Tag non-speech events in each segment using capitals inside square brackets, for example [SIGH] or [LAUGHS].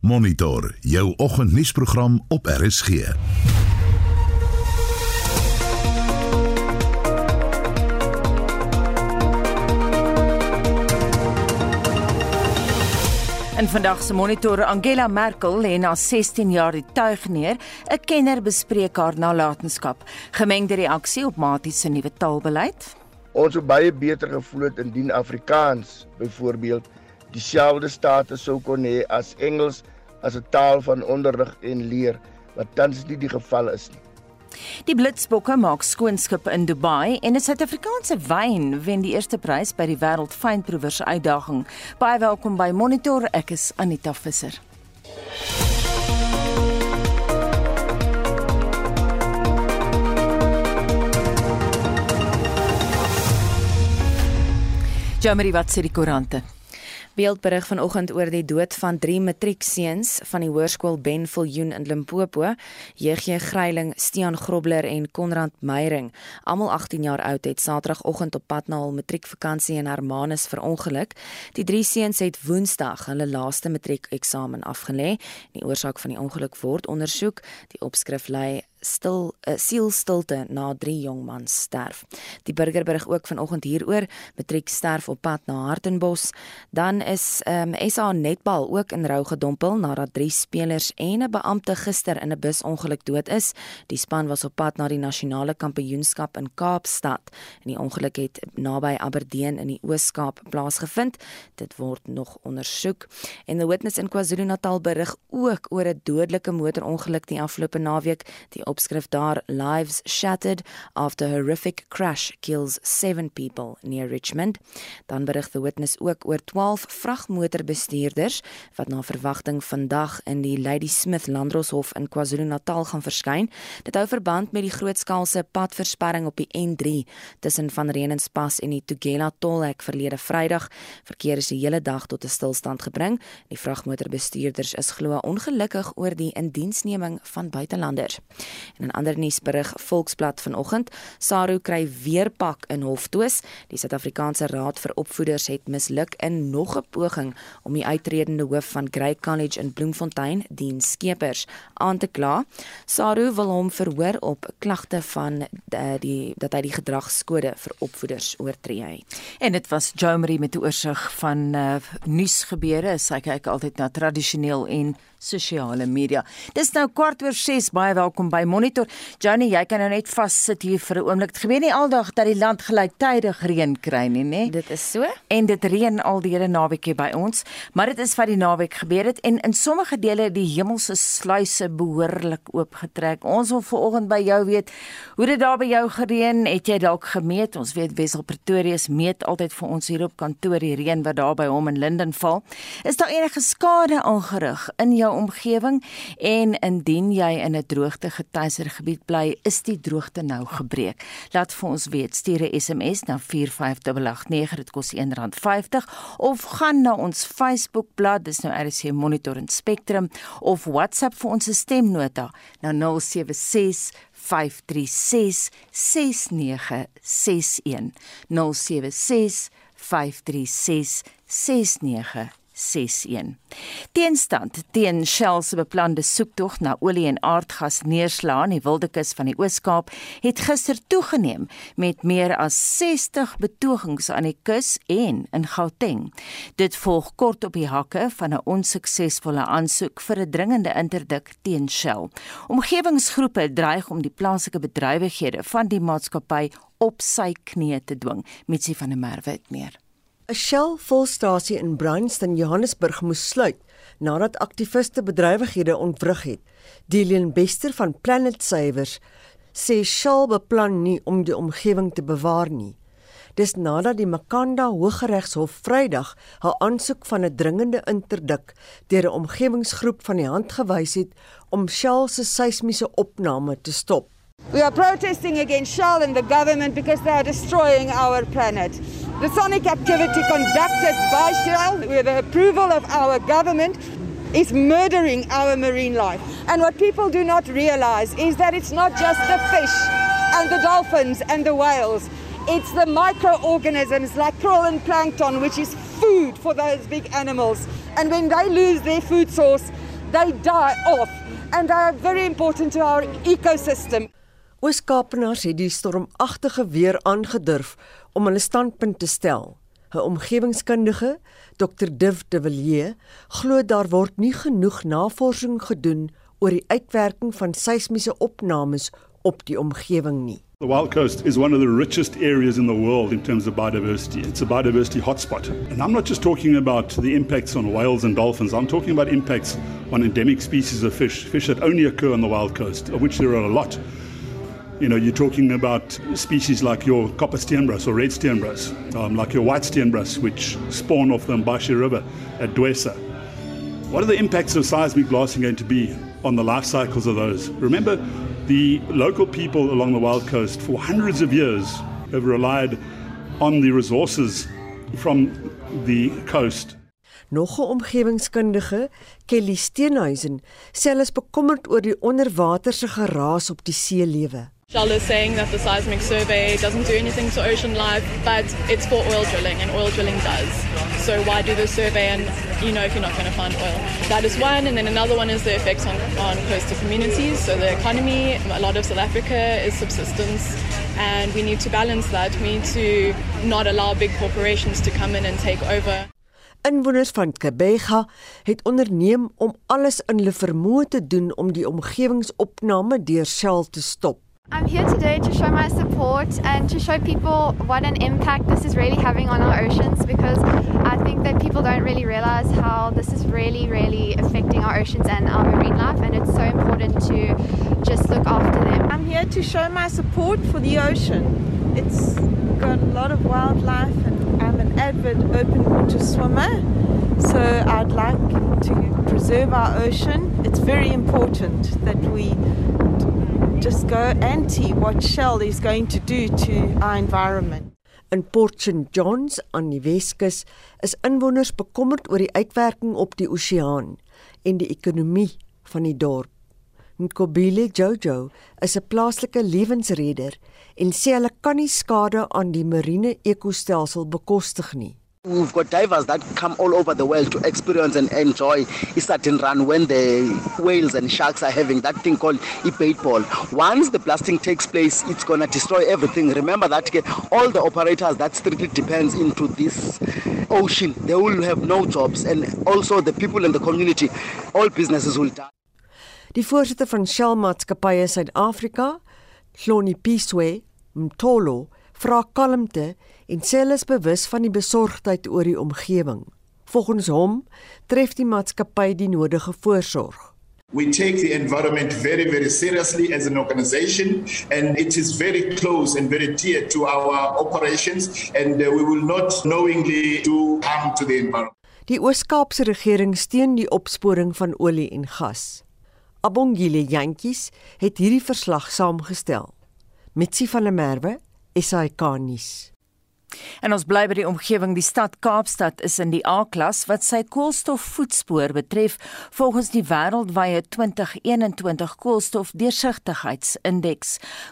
Monitor jou oggendnuusprogram op RSG. In vandag se monitor Angela Merkel lê na 16 jaar die tuig neer. 'n Kenner bespreek haar nalatenskap. Gemengde reaksie op Matie se nuwe taalbeleid. Ons sou baie beter gevoel het indien Afrikaans byvoorbeeld dieselfde status sou kon hê as Engels as 'n taal van onderrig en leer, wat tans nie die geval is nie. Die Blitsbokke maak skoonskip in Dubai en 'n Suid-Afrikaanse wyn wen die eerste prys by die Wêreld Fynproevers uitdaging. Baie welkom by Monitor. Ek is Anita Visser. Jamie, wat sê die koerante? Beeldberig vanoggend oor die dood van drie matriekseuns van die hoërskool Ben Viljoen in Limpopo, JG Greiling, Stean Grobler en Konrad Meyering. Almal 18 jaar oud het Saterdagoggend op pad na hul matriekvakansie in Hermanus verongeluk. Die drie seuns het Woensdag hulle laaste matriekeksamen afgelê. Die oorsaak van die ongeluk word ondersoek. Die opskrif lei stil uh, sielstilte na drie jong mans sterf. Die burgerberig ook vanoggend hieroor, matriek sterf op pad na Hartenbos. Dan is ehm um, SA netbal ook in rou gedompel nadat drie spelers en 'n beampte gister in 'n busongeluk dood is. Die span was op pad na die nasionale kampioenskap in Kaapstad en die ongeluk het naby Aberdeen in die Oos-Kaap plaasgevind. Dit word nog ondersoek. En the Witness in KwaZulu-Natal berig ook oor 'n dodelike motorongeluk die afgelope naweek. Die opskrif daar lives shattered after horrific crash kills 7 people near Richmond. Dan berig the witness ook oor 12 vragmotorbestuurders wat na verwagting vandag in die Lady Smith Landroshof in KwaZulu-Natal gaan verskyn. Dit hou verband met die grootskaalse padversperring op die N3 tussen Van Reenenspas en die Tugela tolhek verlede Vrydag. Verkeer is die hele dag tot 'n stilstand gebring. Die vragmotorbestuurders is glo ongelukkig oor die indiensneming van buitelanders. En 'n ander nuusberig Volksblad vanoggend, Saru kry weer pak in Hoftwis. Die Suid-Afrikaanse Raad vir Opvoeders het misluk in nog 'n poging om die uitredende hoof van Grey College in Bloemfontein, Dean Skeepers, aan te kla. Saru wil hom verhoor op klagte van die, die dat hy die gedragskode vir opvoeders oortree het. En dit was Jomri met die oorsig van uh, nuusgebeure. Sy kyk altyd na tradisioneel en sosiale media. Dis nou kwart oor 6. Baie welkom by Monitor. Johnny, jy kan nou net vas sit hier vir 'n oomblik. Dit gebeur nie aldag dat die land gelyktydig reën kry nie, né? Dit is so. En dit reën al die hele naweek hier by ons, maar dit is wat die naweek gebeur het en in sommige dele die hemelse sluise behoorlik oopgetrek. Ons wil vanoggend by jou weet, hoe dit daar by jou gereën, het jy dalk gemeet? Ons weet Wessel Pretoria meet altyd vir ons hier op kantoor die reën wat daar by hom in Linden val. Is daar enige skade aangerig in jou omgewing en indien jy in 'n droogte getuieer gebied bly, is die droogte nou gebreek. Laat vir ons weet, stuur 'n SMS na 45889, dit kos R1.50 of gaan na ons Facebookblad, dis nou RC Monitor en Spectrum of WhatsApp vir ons stemnota na 076 536 6961 076 536 6961 61. Teenstand teen Shell se beplande soektog na olie en aardgas neerslaan in die Wildekus van die Oos-Kaap het gister toegeneem met meer as 60 betogings aan die kus en in Gauteng. Dit volg kort op die hakke van 'n onsuksesvolle aansoek vir 'n dringende interdik teen Shell. Omgewingsgroepe dreig om die plaaslike bedrywighede van die maatskappy op sy knieë te dwing, Mitsi van der Merwe het meer. 'n Shell volstasie in Bryanston, Johannesburg moes sluit nadat aktiviste bedrywighede ontwrig het. Delian Bester van Planet Savers sê Shell beplan nie om die omgewing te bewaar nie. Dis nadat die Makanda Hooggeregshof Vrydag haar aansoek van 'n dringende interdik deur 'n omgewingsgroep van die hand gewys het om Shell se seismiese opname te stop. We are protesting against Shell and the government because they are destroying our planet. The sonic activity conducted by Shell with the approval of our government is murdering our marine life. And what people do not realize is that it's not just the fish and the dolphins and the whales. It's the microorganisms like krill and plankton, which is food for those big animals. And when they lose their food source, they die off and they are very important to our ecosystem. Ooskaapenaars het die stormagtige weer aangedurf om hulle standpunt te stel. 'n Omgewingskundige, Dr. Div de Villiers, glo daar word nie genoeg navorsing gedoen oor die uitwerking van seismiese opnames op die omgewing nie. The Wild Coast is one of the richest areas in the world in terms of biodiversity. It's a biodiversity hotspot. And I'm not just talking about the impacts on whales and dolphins, I'm talking about impacts on endemic species of fish, fish that only occur on the Wild Coast, of which there are a lot. You know, you're talking about species like your copper steenbras or red steenbras, um, like your white steenbras, which spawn off the Mbashi River at Dwesa. What are the impacts of seismic blasting going to be on the life cycles of those? Remember, the local people along the Wild Coast for hundreds of years have relied on the resources from the coast. Nog 'n omgewingskundige, Kelly Steenhuisen, sê hulle is bekommerd oor die onderwaterse geraas op die seelewe. Shell is saying that the seismic survey doesn't do anything to ocean life, but it's for oil drilling, and oil drilling does. So why do the survey and you know if you're not going to find oil? That is one, and then another one is the effects on, on coastal communities. So the economy, a lot of South Africa is subsistence, and we need to balance that. We need to not allow big corporations to come in and take over. Inwoners van Kebega het onderneem om alles in hulle vermoë te doen om die omgewingsopname deur Shell te stop. I'm here today to show my support and to show people what an impact this is really having on our oceans because I think that people don't really realize how this is really, really affecting our oceans and our marine life, and it's so important to just look after them. I'm here to show my support for the ocean. It's got a lot of wildlife, and I'm an avid open water swimmer, so I'd like to preserve our ocean. It's very important that we just go anti what Shell is going to do to our environment. In Port St Johns aan die Weskus is inwoners bekommerd oor die uitwerking op die oseaan en die ekonomie van die dorp. Nkobile Jojo is 'n plaaslike lewensredder en sê hulle kan nie skade aan die marine ekostelsel bekostig nie. We've got divers that come all over the world to experience and enjoy a certain run when the whales and sharks are having that thing called a bait ball. Once the blasting takes place, it's going to destroy everything. Remember that all the operators that strictly depends into this ocean, they will have no jobs and also the people in the community, all businesses will die. Die voorsitter van Shell Maatskappye Suid-Afrika, Hloni Piswe Mtolo, vra kalmte en sê hulle is bewus van die besorgdheid oor die omgewing. Volgens hom tref die maatskappy die nodige voorsorg. We take the environment very, very seriously as an organization, and it is very close and very dear to our operations, and uh, we will not knowingly do harm to the environment. Die Oos-Kaapse regering steun die opsporing van olie en gas. Abongile Jantjies het hierdie verslag saamgestel. Mitsi van der Merwe, SAK nuus. En ons bly by die omgewing. Die stad Kaapstad is in die A-klas wat sy koolstofvoetspoor betref volgens die wêreldwye 2021 koolstofdeursigtigheidsindeks.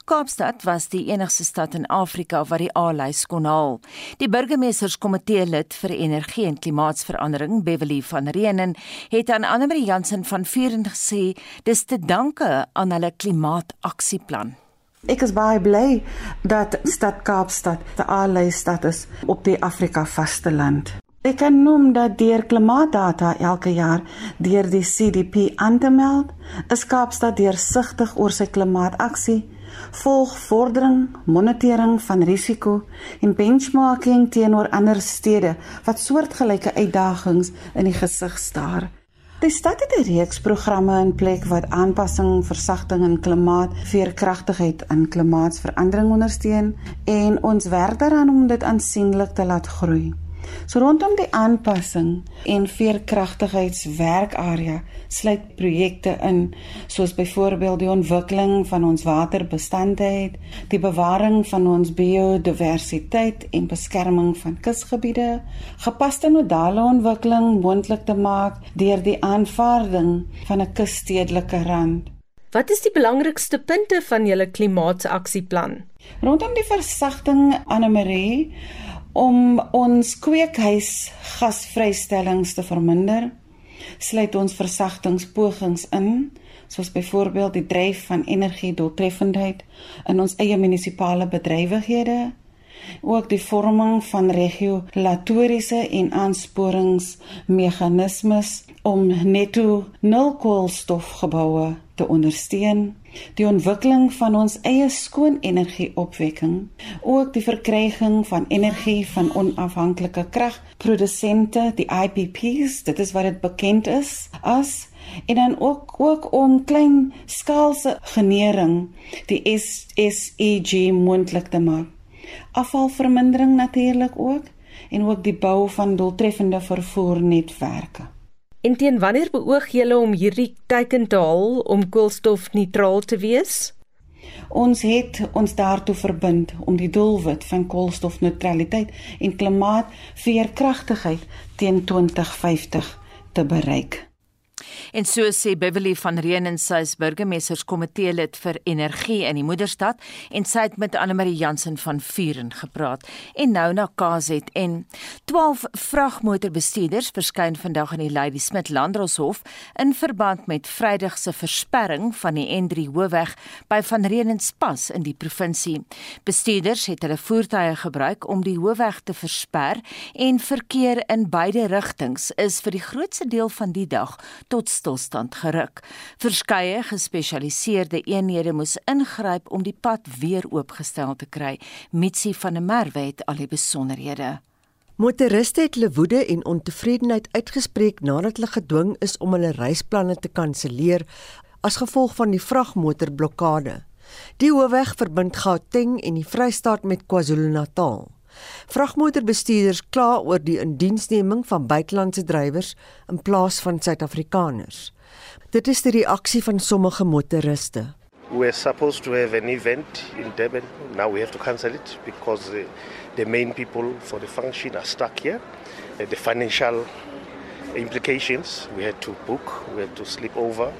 Kaapstad was die enigste stad in Afrika wat die A-lys kon haal. Die burgemeesterskomitee lid vir energie en klimaatsverandering, Beverly van Reenen, het aan Annelie Jansen van Vuren gesê dis te danke aan hulle klimaataksieplan. Ek is baie bly dat stad Kaapstad die A-lys status op die Afrika vasteland. Ek kan noem dat deur klimaatdata elke jaar deur die CDP aan te meld, is Kaapstad deursigtig oor sy klimaataksie, volg vordering, monitering van risiko en benchmarking teenoor ander stede wat soortgelyke uitdagings in die gesig staar. Die stad het 'n reeks programme in plek wat aanpassing, versagting en klimaat veerkragtigheid in klimaatsverandering ondersteun en ons werk daaraan om dit aansienlik te laat groei. So rondom die aanpassing en veerkragtigheidswerkarea sluit projekte in soos byvoorbeeld die ontwikkeling van ons waterbestandheid, die bewaring van ons biodiversiteit en beskerming van kusgebiede, gepaste nodale ontwikkeling moontlik te maak deur die aanvaarding van 'n kusstedelike rand. Wat is die belangrikste punte van julle klimaataksieplan? Rondom die versagting Anne Marie om ons kweekhuis gasvrystellings te verminder, sluit ons versagtingspogings in, soos byvoorbeeld die dryf van energie doeltreffendheid in ons eie munisipale bedrywighede, ook die vorming van regulatoriese en aansporingsmeganismes om netto nul koolstofgeboue te ondersteun die ontwikkeling van ons eie skoon energieopwekking, ook die verkryging van energie van onafhanklike kragprodusente, die IPPs, dit is wat dit bekend is as en dan ook ook om klein skaalse genering die SSEG moontlik te maak. Afvalvermindering natuurlik ook en ook die bou van doeltreffende vervoernetwerke. En teen wanneer beoog julle om hierdie teiken te haal om koolstofneutraal te wees? Ons het ons daartoe verbind om die doelwit van koolstofneutraliteit en klimaatveerkragtigheid teen 2050 te bereik. En so sê Beverly van Reen en sy burgemeesterskomitee lid vir energie in die moederstad en sy het met Anne-Marie Jansen van Vuren gepraat. En nou na KZN. 12 vragmotorbestuurders verskyn vandag in die Lady Smith Landdroshof in verband met Vrydag se versperring van die N3 hoofweg by Van Reenenspas in die provinsie. Bestuurders het hulle voertuie gebruik om die hoofweg te versper en verkeer in beide rigtings is vir die grootste deel van die dag tot stilstand geruk. Verskeie gespesialiseerde eenhede moes ingryp om die pad weer oopgestel te kry. Mitsi van der Merwe het al die besonderhede. Motoriste het hulle woede en ontevredenheid uitgespreek nadat hulle gedwing is om hulle reisplanne te kanselleer as gevolg van die vragmotorblokkade. Die hoofweg verbind Gauteng en die Vrystaat met KwaZulu-Natal. Vragmotorbestuurders kla oor die indiensneming van buitelandse drywers in plaas van Suid-Afrikaners. Dit is die reaksie van sommige motoriste. We were supposed to have an event in Durban. Now we have to cancel it because the, the main people for the function are stuck here. The financial implications, we had to book, we had to sleep over,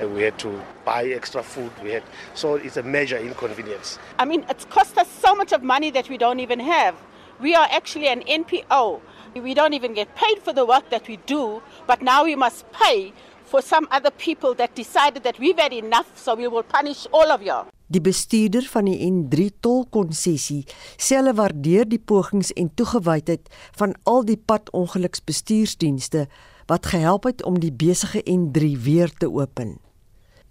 and we had to buy extra food. We had so it's a major inconvenience. I mean, it's cost us so much of money that we don't even have. We are actually an NPO. We don't even get paid for the work that we do, but now we must pay for some other people that decided that we've had enough, so we will punish all of you. Die bestuurder van die N3 tolkonsessie sê hulle waardeer die pogings en toegewydheid van al die padongeluksbestuursdienste wat gehelp het om die besige N3 weer te open.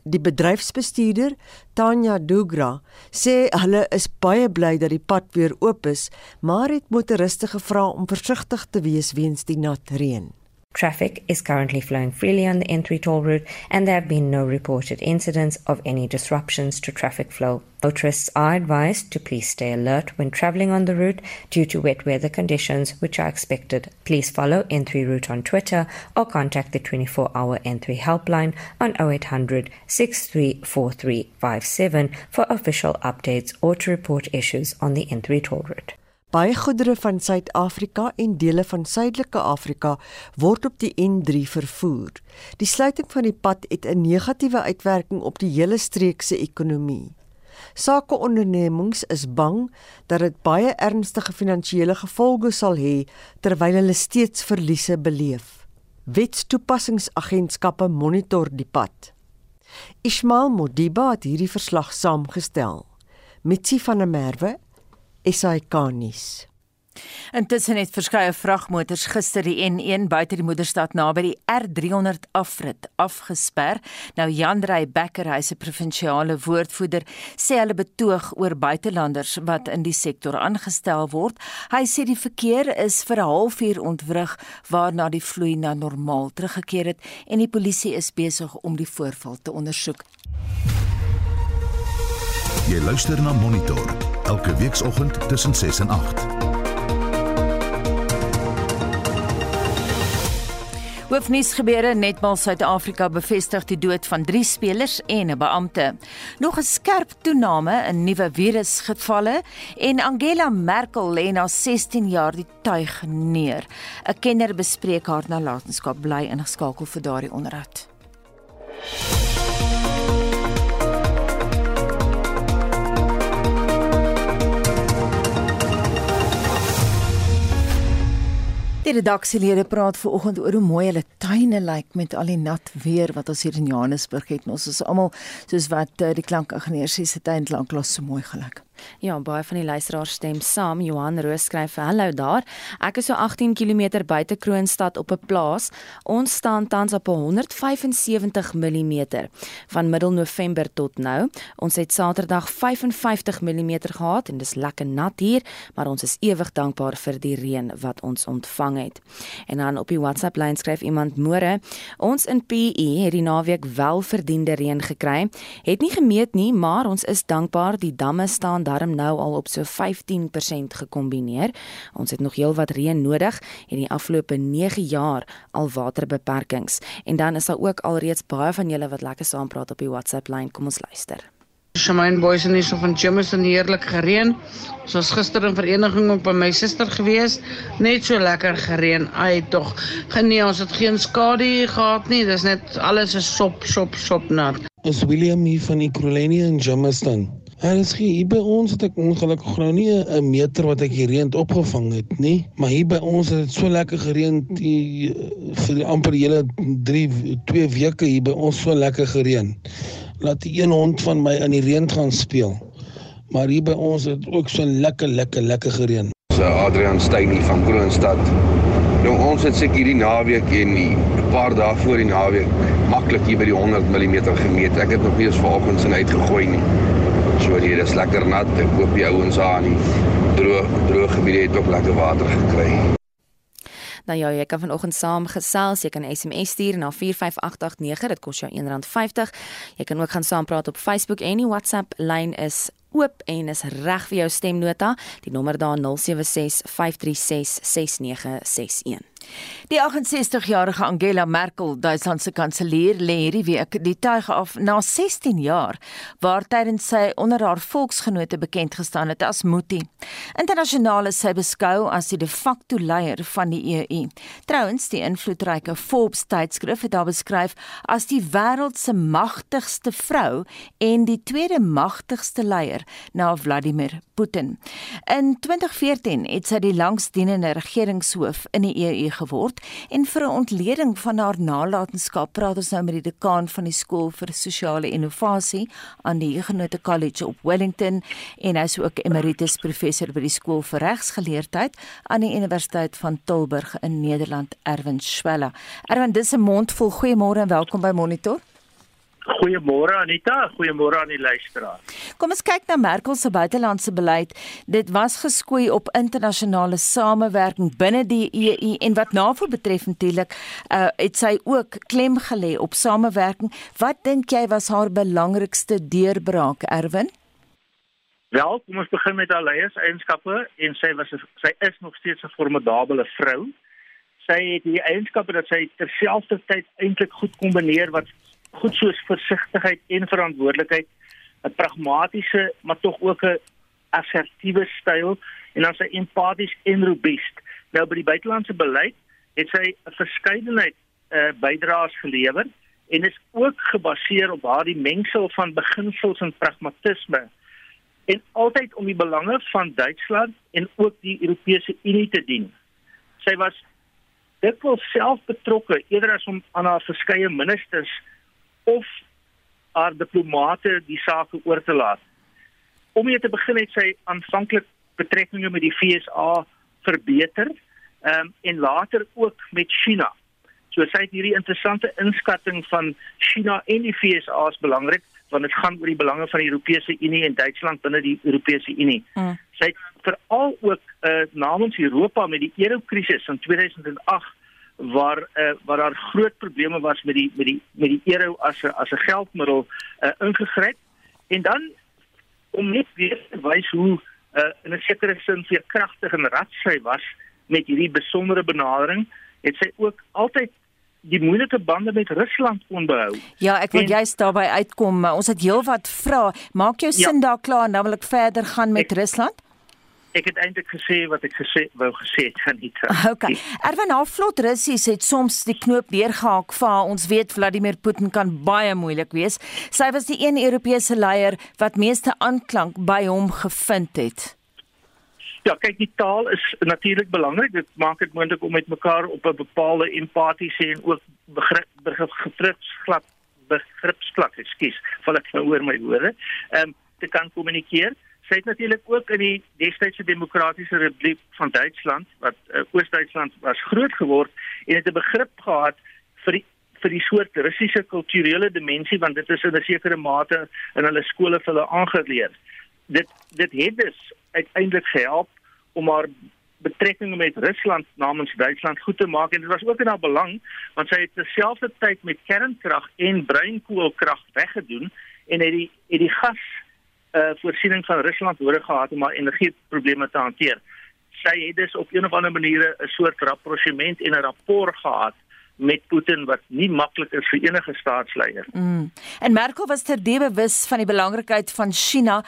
Die bedryfsbestuurder, Tanya Dugra, sê hulle is baie bly dat die pad weer oop is, maar het motoriste gevra om versigtig te wees weens die nat reën. Traffic is currently flowing freely on the N3 toll route, and there have been no reported incidents of any disruptions to traffic flow. Motorists are advised to please stay alert when traveling on the route due to wet weather conditions, which are expected. Please follow N3 Route on Twitter or contact the 24 hour N3 helpline on 0800 634357 for official updates or to report issues on the N3 toll route. Baie goedere van Suid-Afrika en dele van Suidelike Afrika word op die N3 vervoer. Die sluiting van die pad het 'n negatiewe uitwerking op die hele streek se ekonomie. Sakeondernemings is bang dat dit baie ernstige finansiële gevolge sal hê terwyl hulle steeds verliese beleef. Wetstoepassingsagentskappe monitor die pad. Ismail Modiba het hierdie verslag saamgestel. Mitsi van der Merwe SAK-nuus. Intussen het verskeie vragmotors gister die N1 buite die moederstad naby die R300 afrit afgesper. Nou Jan Drey Becker, hy se provinsiale woordvoerder, sê hulle betoog oor buitelanders wat in die sektor aangestel word. Hy sê die verkeer is vir 'n halfuur ontwrig waarna die vloei na normaal teruggekeer het en die polisie is besig om die voorval te ondersoek. Jy luister na Monitor elke weekoggend tussen 6 en 8. Hoofnuus gebeure netmal Suid-Afrika bevestig die dood van 3 spelers en 'n beampte. Nog 'n skerp toename in nuwe virusgevalle en Angela Merkel lê na 16 jaar die tuig neer. 'n Kenner bespreek haar nalatenskap bly ingeskakel vir daardie onderhoud. Die redaksielede praat vanoggend oor hoe mooi hulle tuine lyk met al die nat weer wat ons hier in Johannesburg het. Ons is almal soos wat uh, die klankingenieur sê se tuin lanklaas so mooi gelyk. Ja, baie van die luisteraars stem saam. Johan Roos skryf: "Hallo daar. Ek is so 18 km buite Kroonstad op 'n plaas. Ons staan tans op 175 mm van middel November tot nou. Ons het Saterdag 55 mm gehad en dis lekker nat hier, maar ons is ewig dankbaar vir die reën wat ons ontvang het." En dan op die WhatsApp lyn skryf iemand: "Môre, ons in PE het die naweek wel verdiende reën gekry. Het nie gemeet nie, maar ons is dankbaar die damme staan darm nou al op so 15% gekombineer. Ons het nog heelwat reën nodig en die afgelope 9 jaar al waterbeperkings. En dan is daar ook alreeds baie van julle wat lekker saampraat op die WhatsApp lyn. Kom ons luister. Shamaine Boys en hierso van Jameson heerlik gereën. Ons was gister in vereniging op by my suster gewees. Net so lekker gereën. Ai tog. Genee, ons het geen skade gehad nie. Dis net alles is sop sop sop nat. Is William hier van Ekurhuleni in Jameson. En is hier by ons het ek ongelukkig nou nie 'n meter wat ek hier reën opgevang het nie, maar hier by ons het dit so lekker gereën die vir die amper hele 3 2 weke hier by ons so lekker gereën. Laat die een hond van my in die reën gaan speel. Maar hier by ons het ook so lekker lekker lekker gereën. So Adrian Steyn van Kroonstad. Nou ons het seker hierdie naweek en 'n paar dae voor die naweek maklik hier by die 100 mm gemeet. Ek het nog nie eens vanoggend sin uitgegooi nie. So hier is lekker nat. Ek hoop die ouens aan die droë droë gebiede het ook lekker water gekry. Nou ja, jy kan vanoggend saam gesels. Jy kan SMS stuur na 45889. Dit kos jou R1.50. Jy kan ook gaan saam praat op Facebook en die WhatsApp lyn is oop en is reg vir jou stemnota. Die nommer daar 0765366961. Die 68-jarige Angela Merkel, Duitsland se kanselier, lê hierdie week die tuig af na 16 jaar waar tydens sy onder haar volksgenote bekend gestaan het as Mutti. Internasionaal is sy beskou as die de facto leier van die EU. Trouwens, die invloedryke Forbes tydskrif het haar beskryf as die wêreld se magtigste vrou en die tweede magtigste leier na Vladimir Putin. In 2014 het sy die langsdienende regeringshoof in die EU geword en vir 'n ontleding van haar nalatenskap praat ons nou met die dekaan van die skool vir sosiale innovasie aan die Huguenot College op Wellington en hy is ook emeritus professor by die skool vir regsgeleerdheid aan die Universiteit van Tilburg in Nederland Erwin Schwella. Erwin, dis 'n mond vol goeiemôre en welkom by Monitor. Goeiemôre Anita, goeiemôre aan die luisteraar. Kom ons kyk na Merkel se buitelandse beleid. Dit was geskoei op internasionale samewerking binne die EU en wat NAVO betref natuurlik, uh, het sy ook klem gelê op samewerking. Wat dink jy was haar belangrikste deurbraak, Erwin? Wel, kom ons begin met haar leierseienskappe en sy was sy is nog steeds 'n formidable vrou. Sy het die eienskappe dat sy terselfdertyd eintlik goed kombineer wat goed soos versigtigheid en verantwoordelikheid, 'n pragmatiese maar tog ook 'n assertiewe styl en dan sy empaties en robuust. Nou by die buitelandse beleid het sy 'n verskeidenheid uh, bydraes gelewer en is ook gebaseer op haar die mengsel van beginsels en pragmatisme en altyd om die belange van Duitsland en ook die Europese Unie te dien. Sy was dikwels self betrokke eerder as om aan haar verskeie ministers of haar diplomate die saak oor te laat. Om mee te begin het sy aanvanklik betrekkinge met die FSA verbeter, ehm um, en later ook met China. So sy het hierdie interessante inskatting van China en die FSA as belangrik want dit gaan oor die belange van die Europese Unie en Duitsland binne die Europese Unie. Mm. Sy het veral ook uh, namens Europa met die eurokrisis in 2008 waar uh, waar daar groot probleme was met die met die met die euro as 'n as 'n geldmiddel uh, ingegryp en dan om net weer te wys hoe uh, in 'n sekere sin vir kragtig en radsy was met hierdie besondere benadering het sy ook altyd die moeilike bande met Rusland kon behou. Ja, ek wil juist daarbey uitkom. Ons het heelwat vrae. Maak jou sin ja. daar klaar dan wil ek verder gaan met ek, Rusland ek het eintlik gesê wat ek gesê wou gesê het van dit. Okay. Erwin Halfvlot Russies het soms die knoop deurgehaak vir ons weet Vladimir Putin kan baie moeilik wees. Sy was die een Europese leier wat meeste aanklank by hom gevind het. Ja, kyk die taal is natuurlik belangrik. Dit maak dit moontlik om met mekaar op 'n bepaalde empatiese en ook begrip begripsglad begripsvlak, ekskuus, val ek nou oor my woorde, ehm um, te kan kommunikeer. Sy het natuurlik ook in die destydse demokratiese republiek van Duitsland wat uh, Oos-Duitsland was groot geword en het 'n begrip gehad vir die vir die soort Russiese kulturele dimensie want dit is in 'n sekere mate in hulle skole vir hulle aangeleer. Dit dit het dus uiteindelik gehelp om haar betrekkinge met Rusland namens Duitsland goed te maak en dit was ook in haar belang want sy het terselfdertyd met kernkrag en bruinkoolkrag weggedoen en het die het die gas uh voorsiening van Rusland nodig gehad om haar energieprobleme te hanteer. Sy het dus op een of ander manier 'n soort rapprochement en 'n rapport gehad met Putin wat nie maklik is vir enige staatsleier. Mm. En Merkel was terdee bewus van die belangrikheid van China.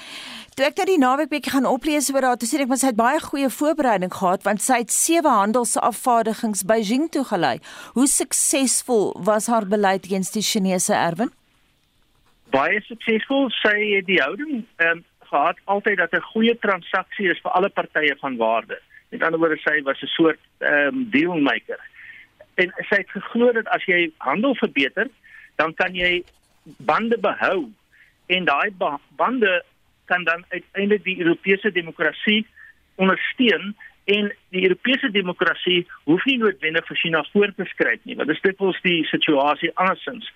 Toe ek net die naweek bietjie gaan oplees oor haar, toe sien ek mos sy het baie goeie voorbereiding gehad want sy het sewe handelsafvaardigings Beijing toe gelei. Hoe suksesvol was haar beleid teen die Chinese erwen? Baie suksesvol. Sy het die houding ehm um, gehad altyd dat 'n goeie transaksie is vir alle partye van waarde. Met ander woorde sy was 'n soort ehm um, dealmaker en sy het geglo dat as jy handel verbeter, dan kan jy bande behou en daai bande kan dan uiteindelik die Europese demokrasie ondersteun en die Europese demokrasie hoef nie noodwendig vir China voor te skryf nie want dit is dikwels die situasie andersins.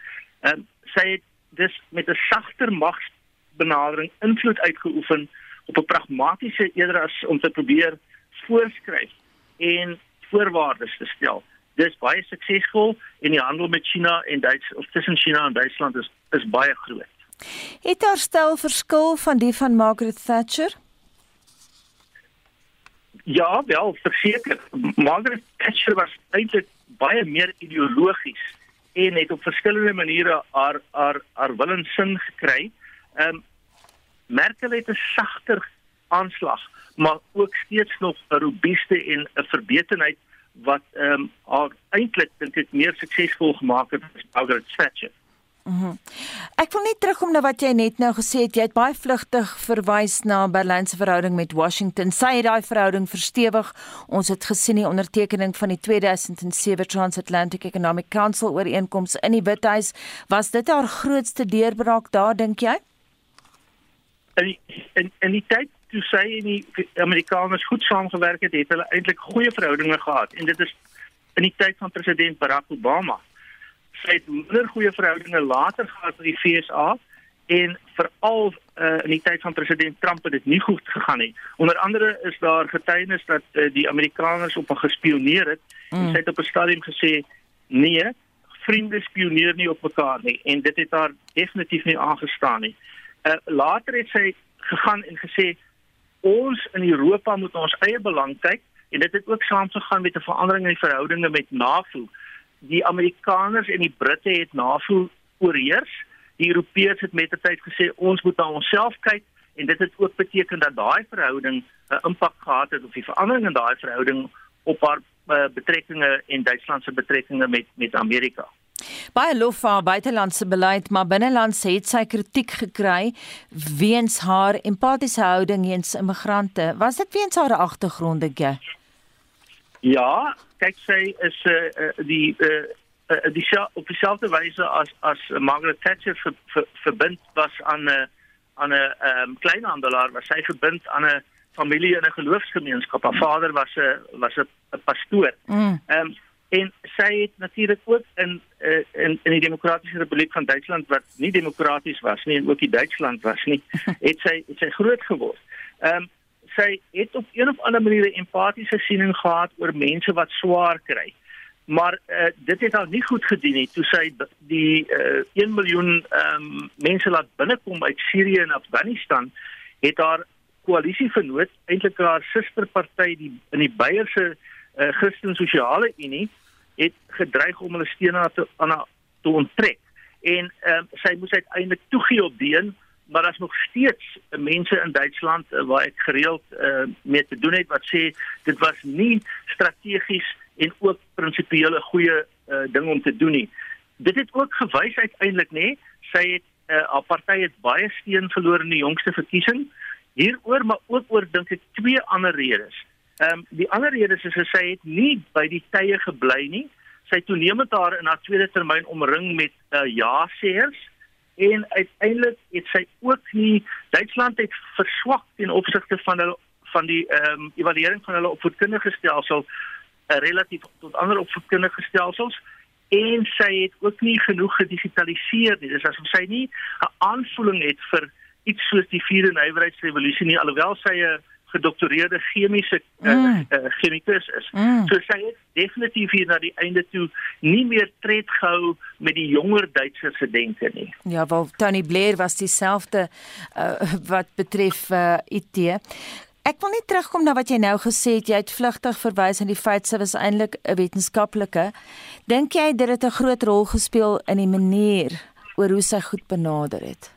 Ehm sy het dus met 'n sagter magsbenadering invloed uitgeoefen op 'n pragmatiese eerder as om te probeer voorskryf en voorwaardes te stel dis baie suksesvol en die handel met China en Duits of tussen China en Duitsland is is baie groot. Het daar stel verskil van die van Margaret Thatcher? Ja, wel, verseker. Margaret Thatcher was eintlik baie meer ideologies en het op verskillende maniere haar haar haar willensin gekry. Ehm um, Merkel het 'n sagter aanslag, maar ook steeds nog 'n robuuste en 'n verbetenheid wat ehm um, haar eintlik dink ek meer suksesvol gemaak het as Margaret Thatcher. Mm ek wil net terugkom na wat jy net nou gesê het. Jy het baie vlugtig verwys na Berlyn se verhouding met Washington. Sy het daai verhouding verstewig. Ons het gesien die ondertekening van die 2007 Transatlantic Economic Council ooreenkoms in die Withuis. Was dit haar grootste deurbraak daar dink jy? In in in die tyd toe sy en die Amerikaners goed saamgewerk het, het hulle eintlik goeie verhoudinge gehad en dit is in die tyd van president Barack Obama. Sy het minder goeie verhoudinge later gehad met die FSA en veral uh, in die tyd van president Trump het dit nie goed gegaan nie. Onder andere is daar getuienis dat uh, die Amerikaners op haar gespioneer het. Mm. Sy het op 'n stadium gesê nee, vriende spioneer nie op mekaar nie en dit het haar definitief nie aangestaan nie. Uh, later het sy gegaan en gesê ons in Europa moet ons eie belang kyk en dit het ook saamgegaan met 'n verandering in die verhoudinge met NAVO. Die Amerikaners en die Britte het NAVO oorheers. Die Europeërs het met die tyd gesê ons moet na onsself kyk en dit het ook beteken dat daai verhouding 'n impak gehad het op die verandering in daai verhouding op haar uh, betrekkinge en Duitsland se betrekkinge met met Amerika. Baie lof vir haar buitelandse beleid, maar binnelandse het sy kritiek gekry weens haar empatiese houding teenoor immigrante. Was dit weens haar agtergrond dink jy? Ja, kyk sy is uh, uh, die uh, uh, die op dieselfde wyse as as Margaret Thatcher ver, ver, verbind was aan 'n uh, aan 'n um, kleinhandelaar, was sy verbind aan 'n familie in 'n geloofsgemeenskap. Haar vader was 'n was 'n pastoor. Mm. Um, en sy het natuurlik ook in uh, in in die demokratiese republiek van Duitsland wat nie demokraties was nie en ook die Duitsland was nie [LAUGHS] het sy het sy groot geword. Ehm um, sy het op een of ander manier 'n empatiese siening gehad oor mense wat swaar kry. Maar uh, dit het haar nie goed gedien nie toe sy die uh, 1 miljoen um, mense laat binnekom uit Sirië en Afghanistan het haar koalisievernoot eintlik haar susterparty die in die Beierse uh, Christen Sosiale Unie het gedreig om hulle steun aan te aan te onttrek en uh, sy moes uiteindelik toegee op die een maar daar's nog steeds mense in Duitsland uh, waar ek gereeld uh, mee te doen het wat sê dit was nie strategies en ook prinsipiele goeie uh, ding om te doen nie dit het ook gewys uiteindelik nê sy het uh, haar party het baie steun verloor in die jongste verkiesing Hieroor maar ook oor dink ek twee ander redes. Ehm um, die ander rede is sy het nie by die tye gebly nie. Sy toenemend haar in haar tweede termyn omring met uh, ja-seers en uiteindelik het sy ook nie Duitsland het verswak ten opsigte van hulle van die ehm um, evaluering van hulle opvoedkundige stelsel uh, relatief tot ander opvoedkundige stelsels en sy het ook nie genoeg gedigitaliseer nie. Dis asof sy nie 'n aanvoeling het vir iets soos die vierde nywerheidsrevolusie nie alhoewel sy 'n gedoktoreerde chemiese uh, mm. uh, chemikus is. Mm. So sy het definitief hier na die einde toe nie meer tred gehou met die jonger Duitsers se denke nie. Ja, wel Tony Blair was dieselfde uh, wat betref uh, IT. Ek wil net terugkom na wat jy nou gesê het. Jy het vlugtig verwys aan die feit sy was eintlik 'n wetenskaplike. Dink jy dit het 'n groot rol gespeel in die manier oor hoe sy goed benader het?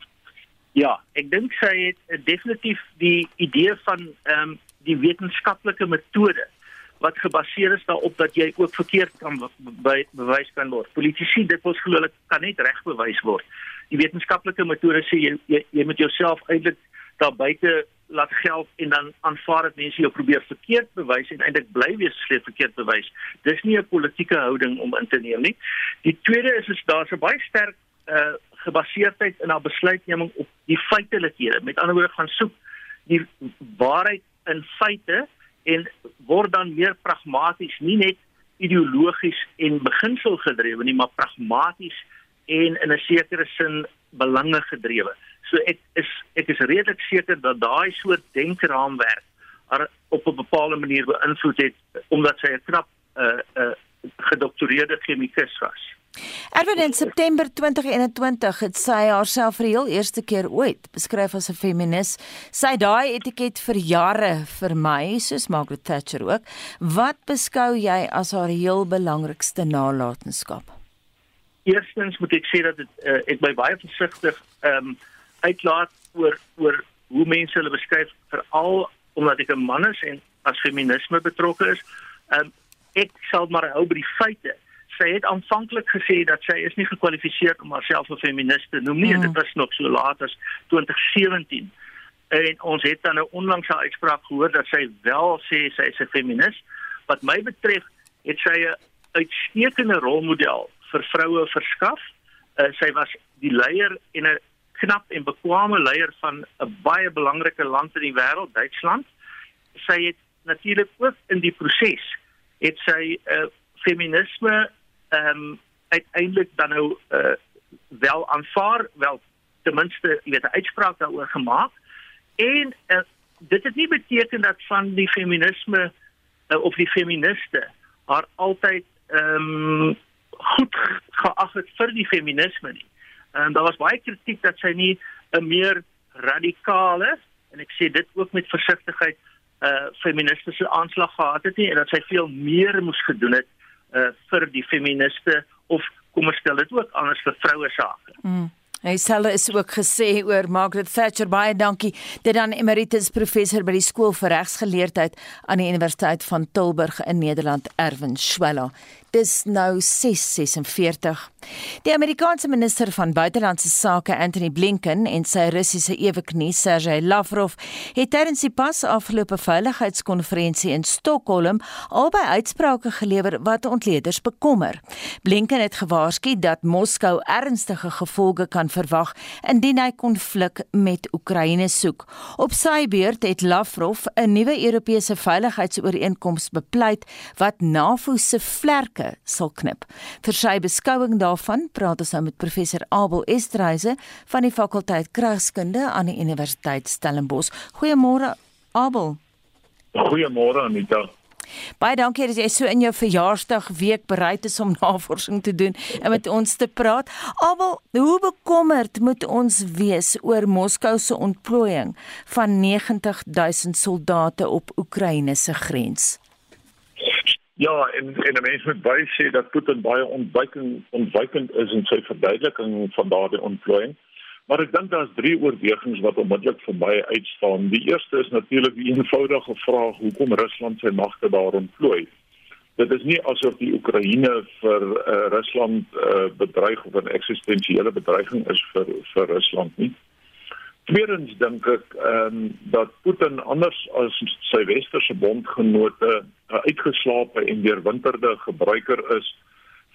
Ja, ek dink sy het uh, definitief die idee van ehm um, die wetenskaplike metode wat gebaseer is daarop dat jy ook verkeerd kan be bewys kan word. Politici dit was glo hulle kan net reg bewys word. Die wetenskaplike metode sê jy jy, jy moet jouself eintlik daar buite laat geld en dan aanvaar dat mense jou probeer verkeerd bewys en eintlik bly wees slegs verkeerd bewys. Dis nie 'n politieke houding om in te neem nie. Die tweede is is daar's 'n baie sterk uh gebaseerdheid in haar besluitneming op die feitelikhede. Met ander woorde gaan soek die waarheid in feite en word dan meer pragmaties, nie net ideologies en beginsel gedrewe nie, maar pragmaties en in 'n sekere sin belange gedrewe. So ek is ek is redelik seker dat daai soort denkraamwerk haar op 'n bepaalde manier beïnvloed het omdat sy 'n knap 'n uh, 'n uh, gedoktoreerde chemikus was. Erwin in September 2021 het sy haarself vir die heel eerste keer ooit beskryf as 'n feminis. Sy het daai etiket vir jare vir my, soos Margaret Thatcher ook. Wat beskou jy as haar heel belangrikste nalatenskap? Eerstens moet ek sê dat dit uh, ek baie versigtig ehm um, uitlaat oor oor hoe mense hulle beskryf veral omdat ek 'n man is en as feminisme betrokke is. Ehm um, ek sal maar hou by die feite sy het aanvanklik gesê dat sy is nie gekwalifiseer om haarself 'n feminis te noem nie. Mm. Dit was nog so laat as 2017. En ons het dan nou onlangs haar uitspraak gehoor dat sy wel sê sy is 'n feminis. Wat my betref, het sy 'n uitstekende rolmodel vir vroue verskaf. Uh, sy was die leier en 'n knap en bekwame leier van 'n baie belangrike land in die wêreld, Duitsland. Sy het natuurlik ook in die proses het sy uh, feminisme ehm um, uiteindelik dan nou uh, wel aanvaar, wel ten minste, jy weet, 'n uitspraak daaroor gemaak. En uh, dit het nie beteken dat van die feminisme uh, of die feministe haar altyd ehm um, goed geag het vir die feminisme nie. En um, daar was baie kritiek dat sy nie 'n meer radikale en ek sê dit ook met versigtigheid uh feministiese aanslag gehad het nie en dat sy veel meer moes gedoen het uh, vir die feministe of kom ons stel dit ook anders vir vroue sake. Mm. Hy selfe is ook gesê oor Margaret Thatcher baie dankie. Dit dan emeritus professor by die skool vir regsgeleerdheid aan die Universiteit van Tilburg in Nederland Erwin Schwella. Dis nou 6:46. Die Amerikaanse minister van buitelandse sake Anthony Blinken en sy Russiese eweknie Sergey Lavrov het tydens die pas afgelope veiligheidskonferensie in Stockholm albei uitsprake gelewer wat ontleeders bekommer. Blinken het gewaarsku dat Moskou ernstige gevolge kan verwag indien hy konflik met Oekraïne soek. Op sy beurt het Lavrov 'n nuwe Europese veiligheidsooreenkoms bepleit wat NAVO se vlerk plekke sal knip. Vir sy beskouing daarvan praat ons nou met professor Abel Estreise van die fakulteit Kragskunde aan die Universiteit Stellenbosch. Goeiemôre Abel. Goeiemôre Anita. Baie dankie dat jy so in jou verjaarsdag week bereid is om [LAUGHS] navorsing te doen en met ons te praat. Abel, hoe bekommerd moet ons wees oor Moskou se ontplooiing van 90000 soldate op Oekraïne se grens? Ja, en en 'n mens moet baie sê dat Putin baie ontwykend ontwykend is in sy verduideliking van daardie ontplooiing. Maar ek dink daar's drie oorwegings wat onmiddellik vir my uitstaan. Die eerste is natuurlik die eenvoudige vraag hoekom Rusland sy magte daar ontplooi. Dit is nie asof die Oekraïne vir uh, Rusland uh, bedreig of 'n eksistensiële bedreiging is vir vir Rusland nie. Tweedens dink ek ehm um, dat Putin anders as sy westerse bondgenote 'n uh, uitgeslaapte en deurwinterde gebruiker is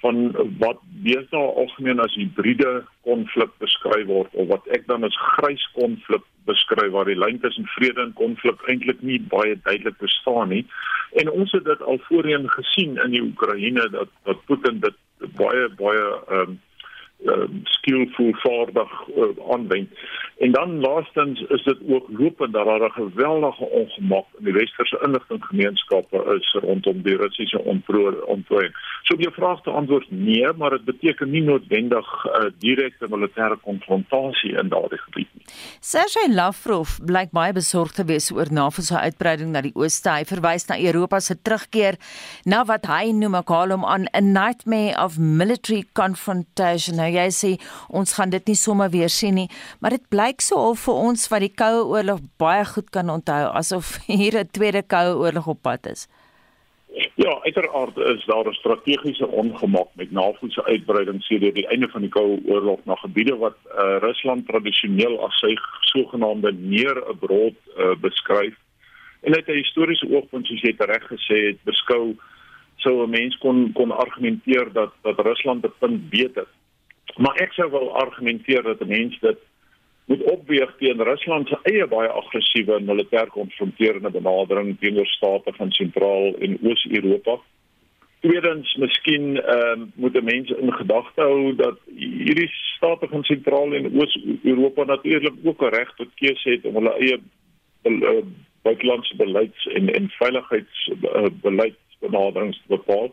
van wat deesdae algemeen as hibride konflik beskryf word of wat ek dan as grys konflik beskryf waar die lyn tussen vrede en konflik eintlik nie baie duidelik bestaan nie. En ons het dit al voorheen gesien in die Oekraïne dat dat Putin dit baie baie ehm um, uh, skillful vaardig uh, aanwend. En dan laastens is dit ook lopend dat daar 'n geweldige ongemak in die westerse inligtinggemeenskappe is rondom die Russiese ontplooiing. So die vraag te antwoord nee, maar dit beteken nie noodwendig uh, direkte militêre konfrontasie in daardie gebied nie. Sergey Lavrov blyk baie besorgd te wees oor NAVO se uitbreiding na die ooste. Hy verwys na Europa se terugkeer na wat hy noem 'n kalm aan 'n nightmare of military confrontation. Nou jy sê ons gaan dit nie sommer weer sien nie, maar dit blyk so al vir ons wat die Koue Oorlog baie goed kan onthou asof [LAUGHS] hier 'n tweede Koue Oorlog op pad is. Ja, uiteraard is daar 'n strategiese ongemak met NAVO se uitbreiding sedert die einde van die Koue Oorlog na gebiede wat uh, Rusland tradisioneel as sy sogenaamde neer abroad uh, beskryf. En uit 'n historiese oogpunt soos jy reg gesê het, beskou sou 'n mens kon kon argumenteer dat dat Rusland 'n punt beter Maar ek sou wel argumenteer dat 'n mens dit moet opweeg teen Rusland se eie baie aggressiewe militêr konfronterende benadering teenoor state van sentraal en oos-Europa. Tweedens, miskien ehm uh, moet mense in gedagte hou dat hierdie state van sentraal en oos-Europa natuurlik ook 'n reg tot keuse het om hulle eie uh, buitelandse beleids en en veiligheidsbeleidsbenaderings uh, te bepaal.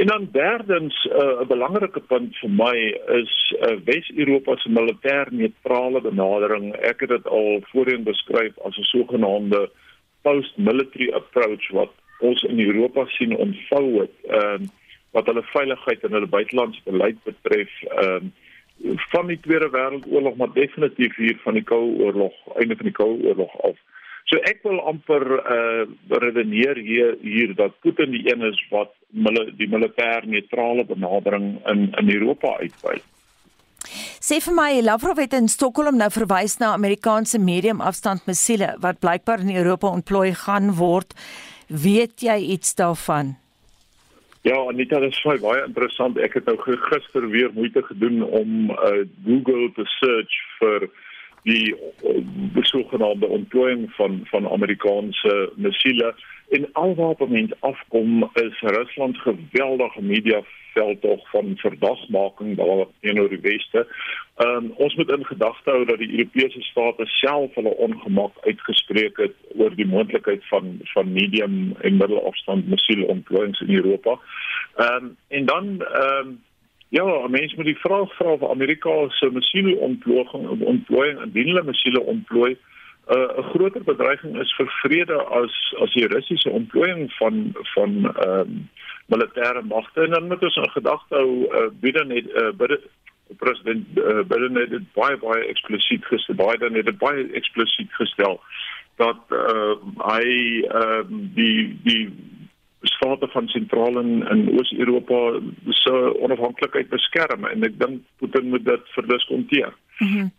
En dan derdens uh, 'n uh, belangrike punt vir my is uh, Wes-Europa se militêr neutrale benadering. Ek het dit al voorheen beskryf as 'n sogenaamde post-military approach wat ons in Europa sien ontvou het, ehm uh, wat hulle veiligheid en hulle buitelandse beleid betref, ehm uh, van die Tweede Wêreldoorlog maar definitief hier van die Koue Oorlog, einde van die Koue Oorlog af. So ek wil amper uh redeneer hier hier dat Putin die een is wat die militêr neutrale benadering in in Europa uitbuit. Sê vir my, Lavrov het in Stockholm nou verwys na Amerikaanse medium afstand missiele wat blykbaar in Europa ontplooi gaan word. Weet jy iets daarvan? Ja, Anita, dit is baie interessant. Ek het nou gister weer moeite gedoen om uh Google te search vir die besogenaamde ontplooiing van van Amerikaanse missiele en alwaar mense afkom is Rusland geweldige media veldtog van verdagmaking daar teenoor die weste. Ehm um, ons moet in gedagte hou dat die Europese state self hulle ongemak uitgespreek het oor die moontlikheid van van medium en middelafstand missiele ontplooiings in Europa. Ehm um, en dan ehm um, Ja, mense moet die vraag vra of Amerika se missiele ontplooiing of ontplooiing indien hulle missiele ontplooi uh, 'n uh, groter bedreiging is vir vrede as as die Russiese ontplooiing van van ehm um, militêre magte en dan moet ons in gedagte hou uh, Biden het uh, president uh, Biden het dit baie baie eksplisiet gestel Biden het dit baie eksplisiet gestel dat uh, hy uh, die die state van sentraal en in Oos-Europa se onafhanklikheid beskerm en ek dink Putin moet dit verlus konteer. Mm -hmm.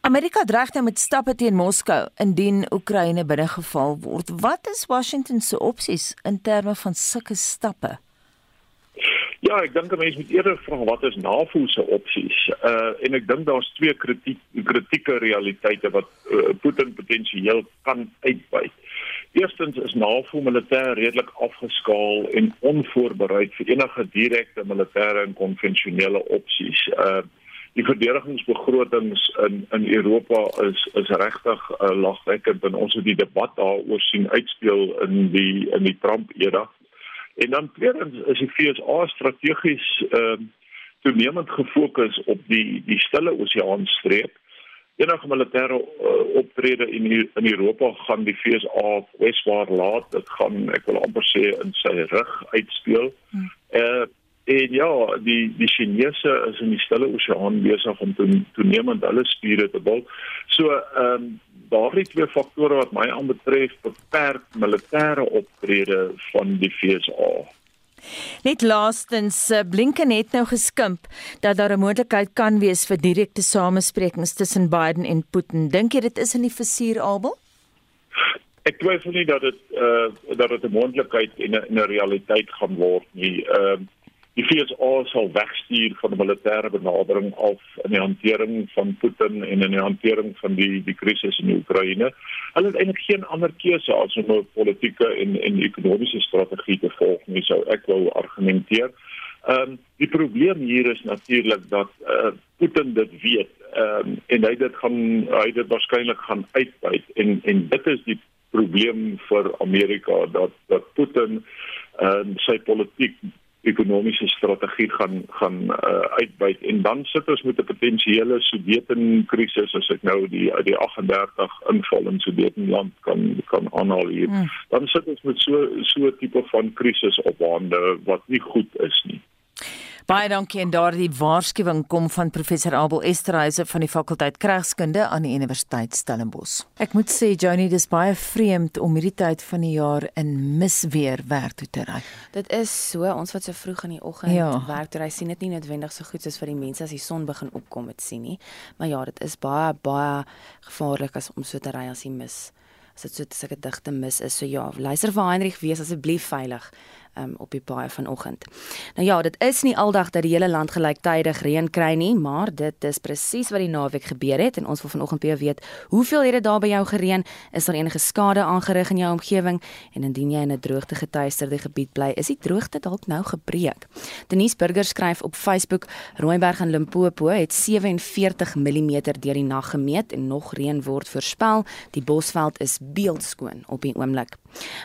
Amerika dreig nou met stappe teen Moskou indien Oekraïne binnegeval word. Wat is Washington se opsies in terme van sulke stappe? Ja, ek dink mense moet eerder vra wat is NAVO se opsies. Uh en ek dink daar's twee kritiek kritieke realiteite wat uh, Putin potensieel kan uitbuit. Eerstens is NAVO militêr redelik afgeskaal en onvoorbereid vir enige direkte militêre en konvensionele opsies. Uh die verdedigingsbegrotings in in Europa is is regtig uh, lagwekkend en ons het die debat daaroor sien uitspeel in die in die Trump era. En dan tweedens is die FSA strategies ehm uh, toenemend gefokus op die die stille oseaan streek enige militêre uh, optrede in in Europa gaan die FSA weswaar laat dit gaan ek wil amper sê in sy rug uitspeel. Hmm. Uh en ja, die die Chinese is in die Stille Oseaan besig om toenemend hulle spiere te bou. So ehm um, daardie twee faktore wat my aanbetref beperk militêre optrede van die FSA. Net laastens eh, Blinken het nou geskimp dat daar 'n moontlikheid kan wees vir direkte samesprekings tussen Biden en Putin. Dink jy dit is in die versuur albel? Ek twyfel nie dat dit uh dat dit 'n moontlikheid en 'n realiteit gaan word nie. Ehm uh, die FSA sal wegstuur van 'n militêre benadering af in die hantering van Putin en in die hantering van die die krisis in Oekraïne. Hulle het eintlik geen ander keuse as om 'n politieke en en ekonomiese strategie te volg nie, sou ek wou argumenteer. Ehm um, die probleem hier is natuurlik dat uh, Putin dit weet ehm um, en hy dit gaan hy dit waarskynlik gaan uitbuit en en dit is die probleem vir Amerika dat dat Putin ehm uh, sy politiek ekonomiese strategie gaan gaan uh, uitbuit en dan sit ons met 'n potensiële Sudeten krisis as ek nou die die 38 inval in Sudetenland kan kan aanhaal hier. Hmm. Dan sit ons met so so 'n tipe van krisis op hande wat nie goed is nie. Baie dankie en daardie waarskuwing kom van professor Abel Esterhuise van die fakulteit Kragskunde aan die Universiteit Stellenbosch. Ek moet sê Johnny, dis baie vreemd om hierdie tyd van die jaar in misweer werk toe te ry. Dit is so, ons wat so vroeg in die oggend ja. werk toe ry, sien dit nie noodwendig so goed soos vir die mense as die son begin opkom het sien nie. Maar ja, dit is baie baie gevaarlik as om so te ry as die mis as dit so 'n sulke digte mis is. So ja, luister vir Heinrich, wees asseblief veilig um, op die paai vanoggend. Nou ja, dit is nie aldag dat die hele land gelyktydig reën kry nie, maar dit is presies wat die naweek gebeur het en ons wil vanoggend baie weet, hoeveel het dit daar by jou gereën? Is daar enige skade aangerig in jou omgewing? En indien jy in 'n droogte getuisterde gebied bly, is die droogte dalk nou gebreek? Denise Burger skryf op Facebook: Rooiberg in Limpopo het 47 mm deur die nag gemeet en nog reën word voorspel. Die bosveld is beeldskoon op die oomblik.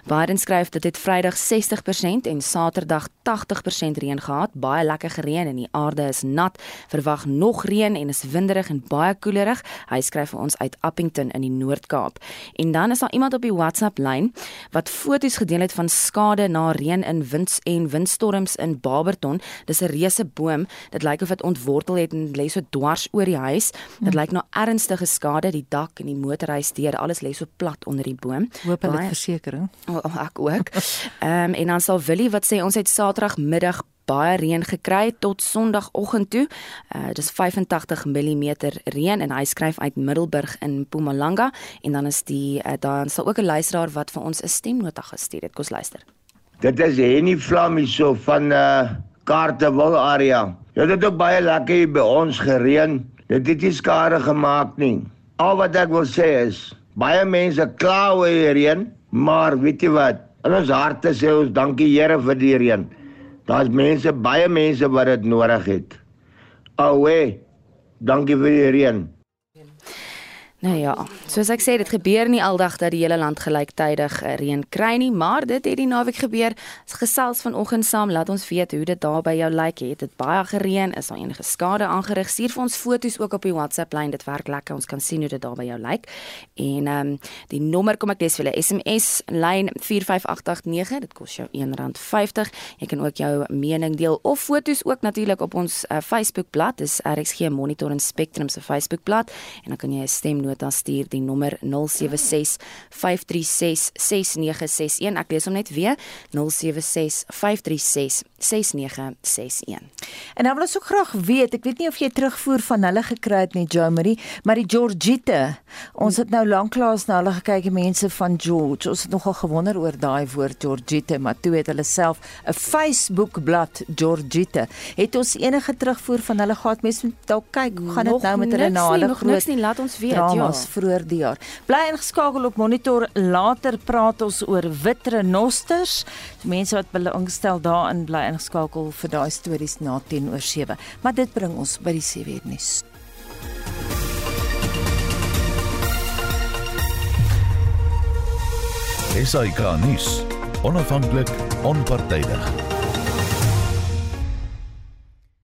Biden skryf dat dit Vrydag 60% en Saterdag 80% reën gehad, baie lekker gereën en die aarde is nat. Verwag nog reën en is winderig en baie koelerig. Hy skryf vir ons uit Appington in die Noord-Kaap. En dan is daar iemand op die WhatsApp lyn wat foto's gedeel het van skade na reën in winds en windstorms in Barberton. Dis 'n reuse boom. Dit lyk of dit ontwortel het en lê so dwars oor die huis. Dit hm. lyk na ernstige skade, die dak en die motorhuis deur, alles lê so plat onder die boom. Hoop hulle verseker versekering. Oh, ek ook. Ehm um, en dan sal Willie wat sê ons het Saterdagmiddag baie reën gekry tot Sondagoggend toe. Uh dis 85 mm reën en hy skryf uit Middelburg in Mpumalanga en dan is die uh, dan sal ook 'n luisteraar wat vir ons 'n stemnota gestuur het. Kom luister. Dit is Henny Flammy so van uh Kaartewil area. Dit het ook baie lekker hier by ons gereën. Dit het nie skade gemaak nie. Al wat ek wil sê is baie mense kla oor die reën Maar weet jy wat? In ons harte sê ons dankie Here vir die reën. Daar's mense, baie mense wat dit nodig het. Awe. Dankie vir die reën. Nou ja, soos ek sê, dit gebeur nie aldag dat die hele land gelyktydig eh, reën kry nie, maar dit het die naweek gebeur. Gesels vanoggend saam, laat ons weet hoe dit daar by jou lyk. Het dit baie gereën? Is daar enige skade aangerig? Stuur vir ons foto's ook op die WhatsApp lyn. Dit werk lekker. Ons kan sien hoe dit daar by jou lyk. En ehm um, die nommer kom ek lees vir julle. SMS lyn 45889. Dit kos jou R1.50. Jy kan ook jou mening deel of foto's ook natuurlik op ons uh, Facebookblad. Dis RXG Monitor en Spectrum se Facebookblad en dan kan jy 'n stem nota stuur die nommer 076 536 6961. Ek lees hom net weer 076 536 6961. En nou wil ons ook graag weet, ek weet nie of jy terugvoer van hulle gekry het nie, Jo Marie, maar die Georgite. Ons het nou lanklaas na hulle gekyk, mense van George. Ons het nogal gewonder oor daai woord Georgite, maar toe het hulle self 'n Facebook bladsy Georgite. Het ons enige terugvoer van hulle gehad? Mense moet dalk kyk, hoe gaan dit nou met hulle na hulle groot? Niks nie, laat ons weet. Ja was vroeër die jaar. Bly ingeskakel op Monitor. Later praat ons oor wit renosters. Mense wat belangstel daarin bly ingeskakel vir daai stories na 10 oor 7. Maar dit bring ons by die 7 uur nuus. Esai Kahnis, onafhanklik, onpartydig.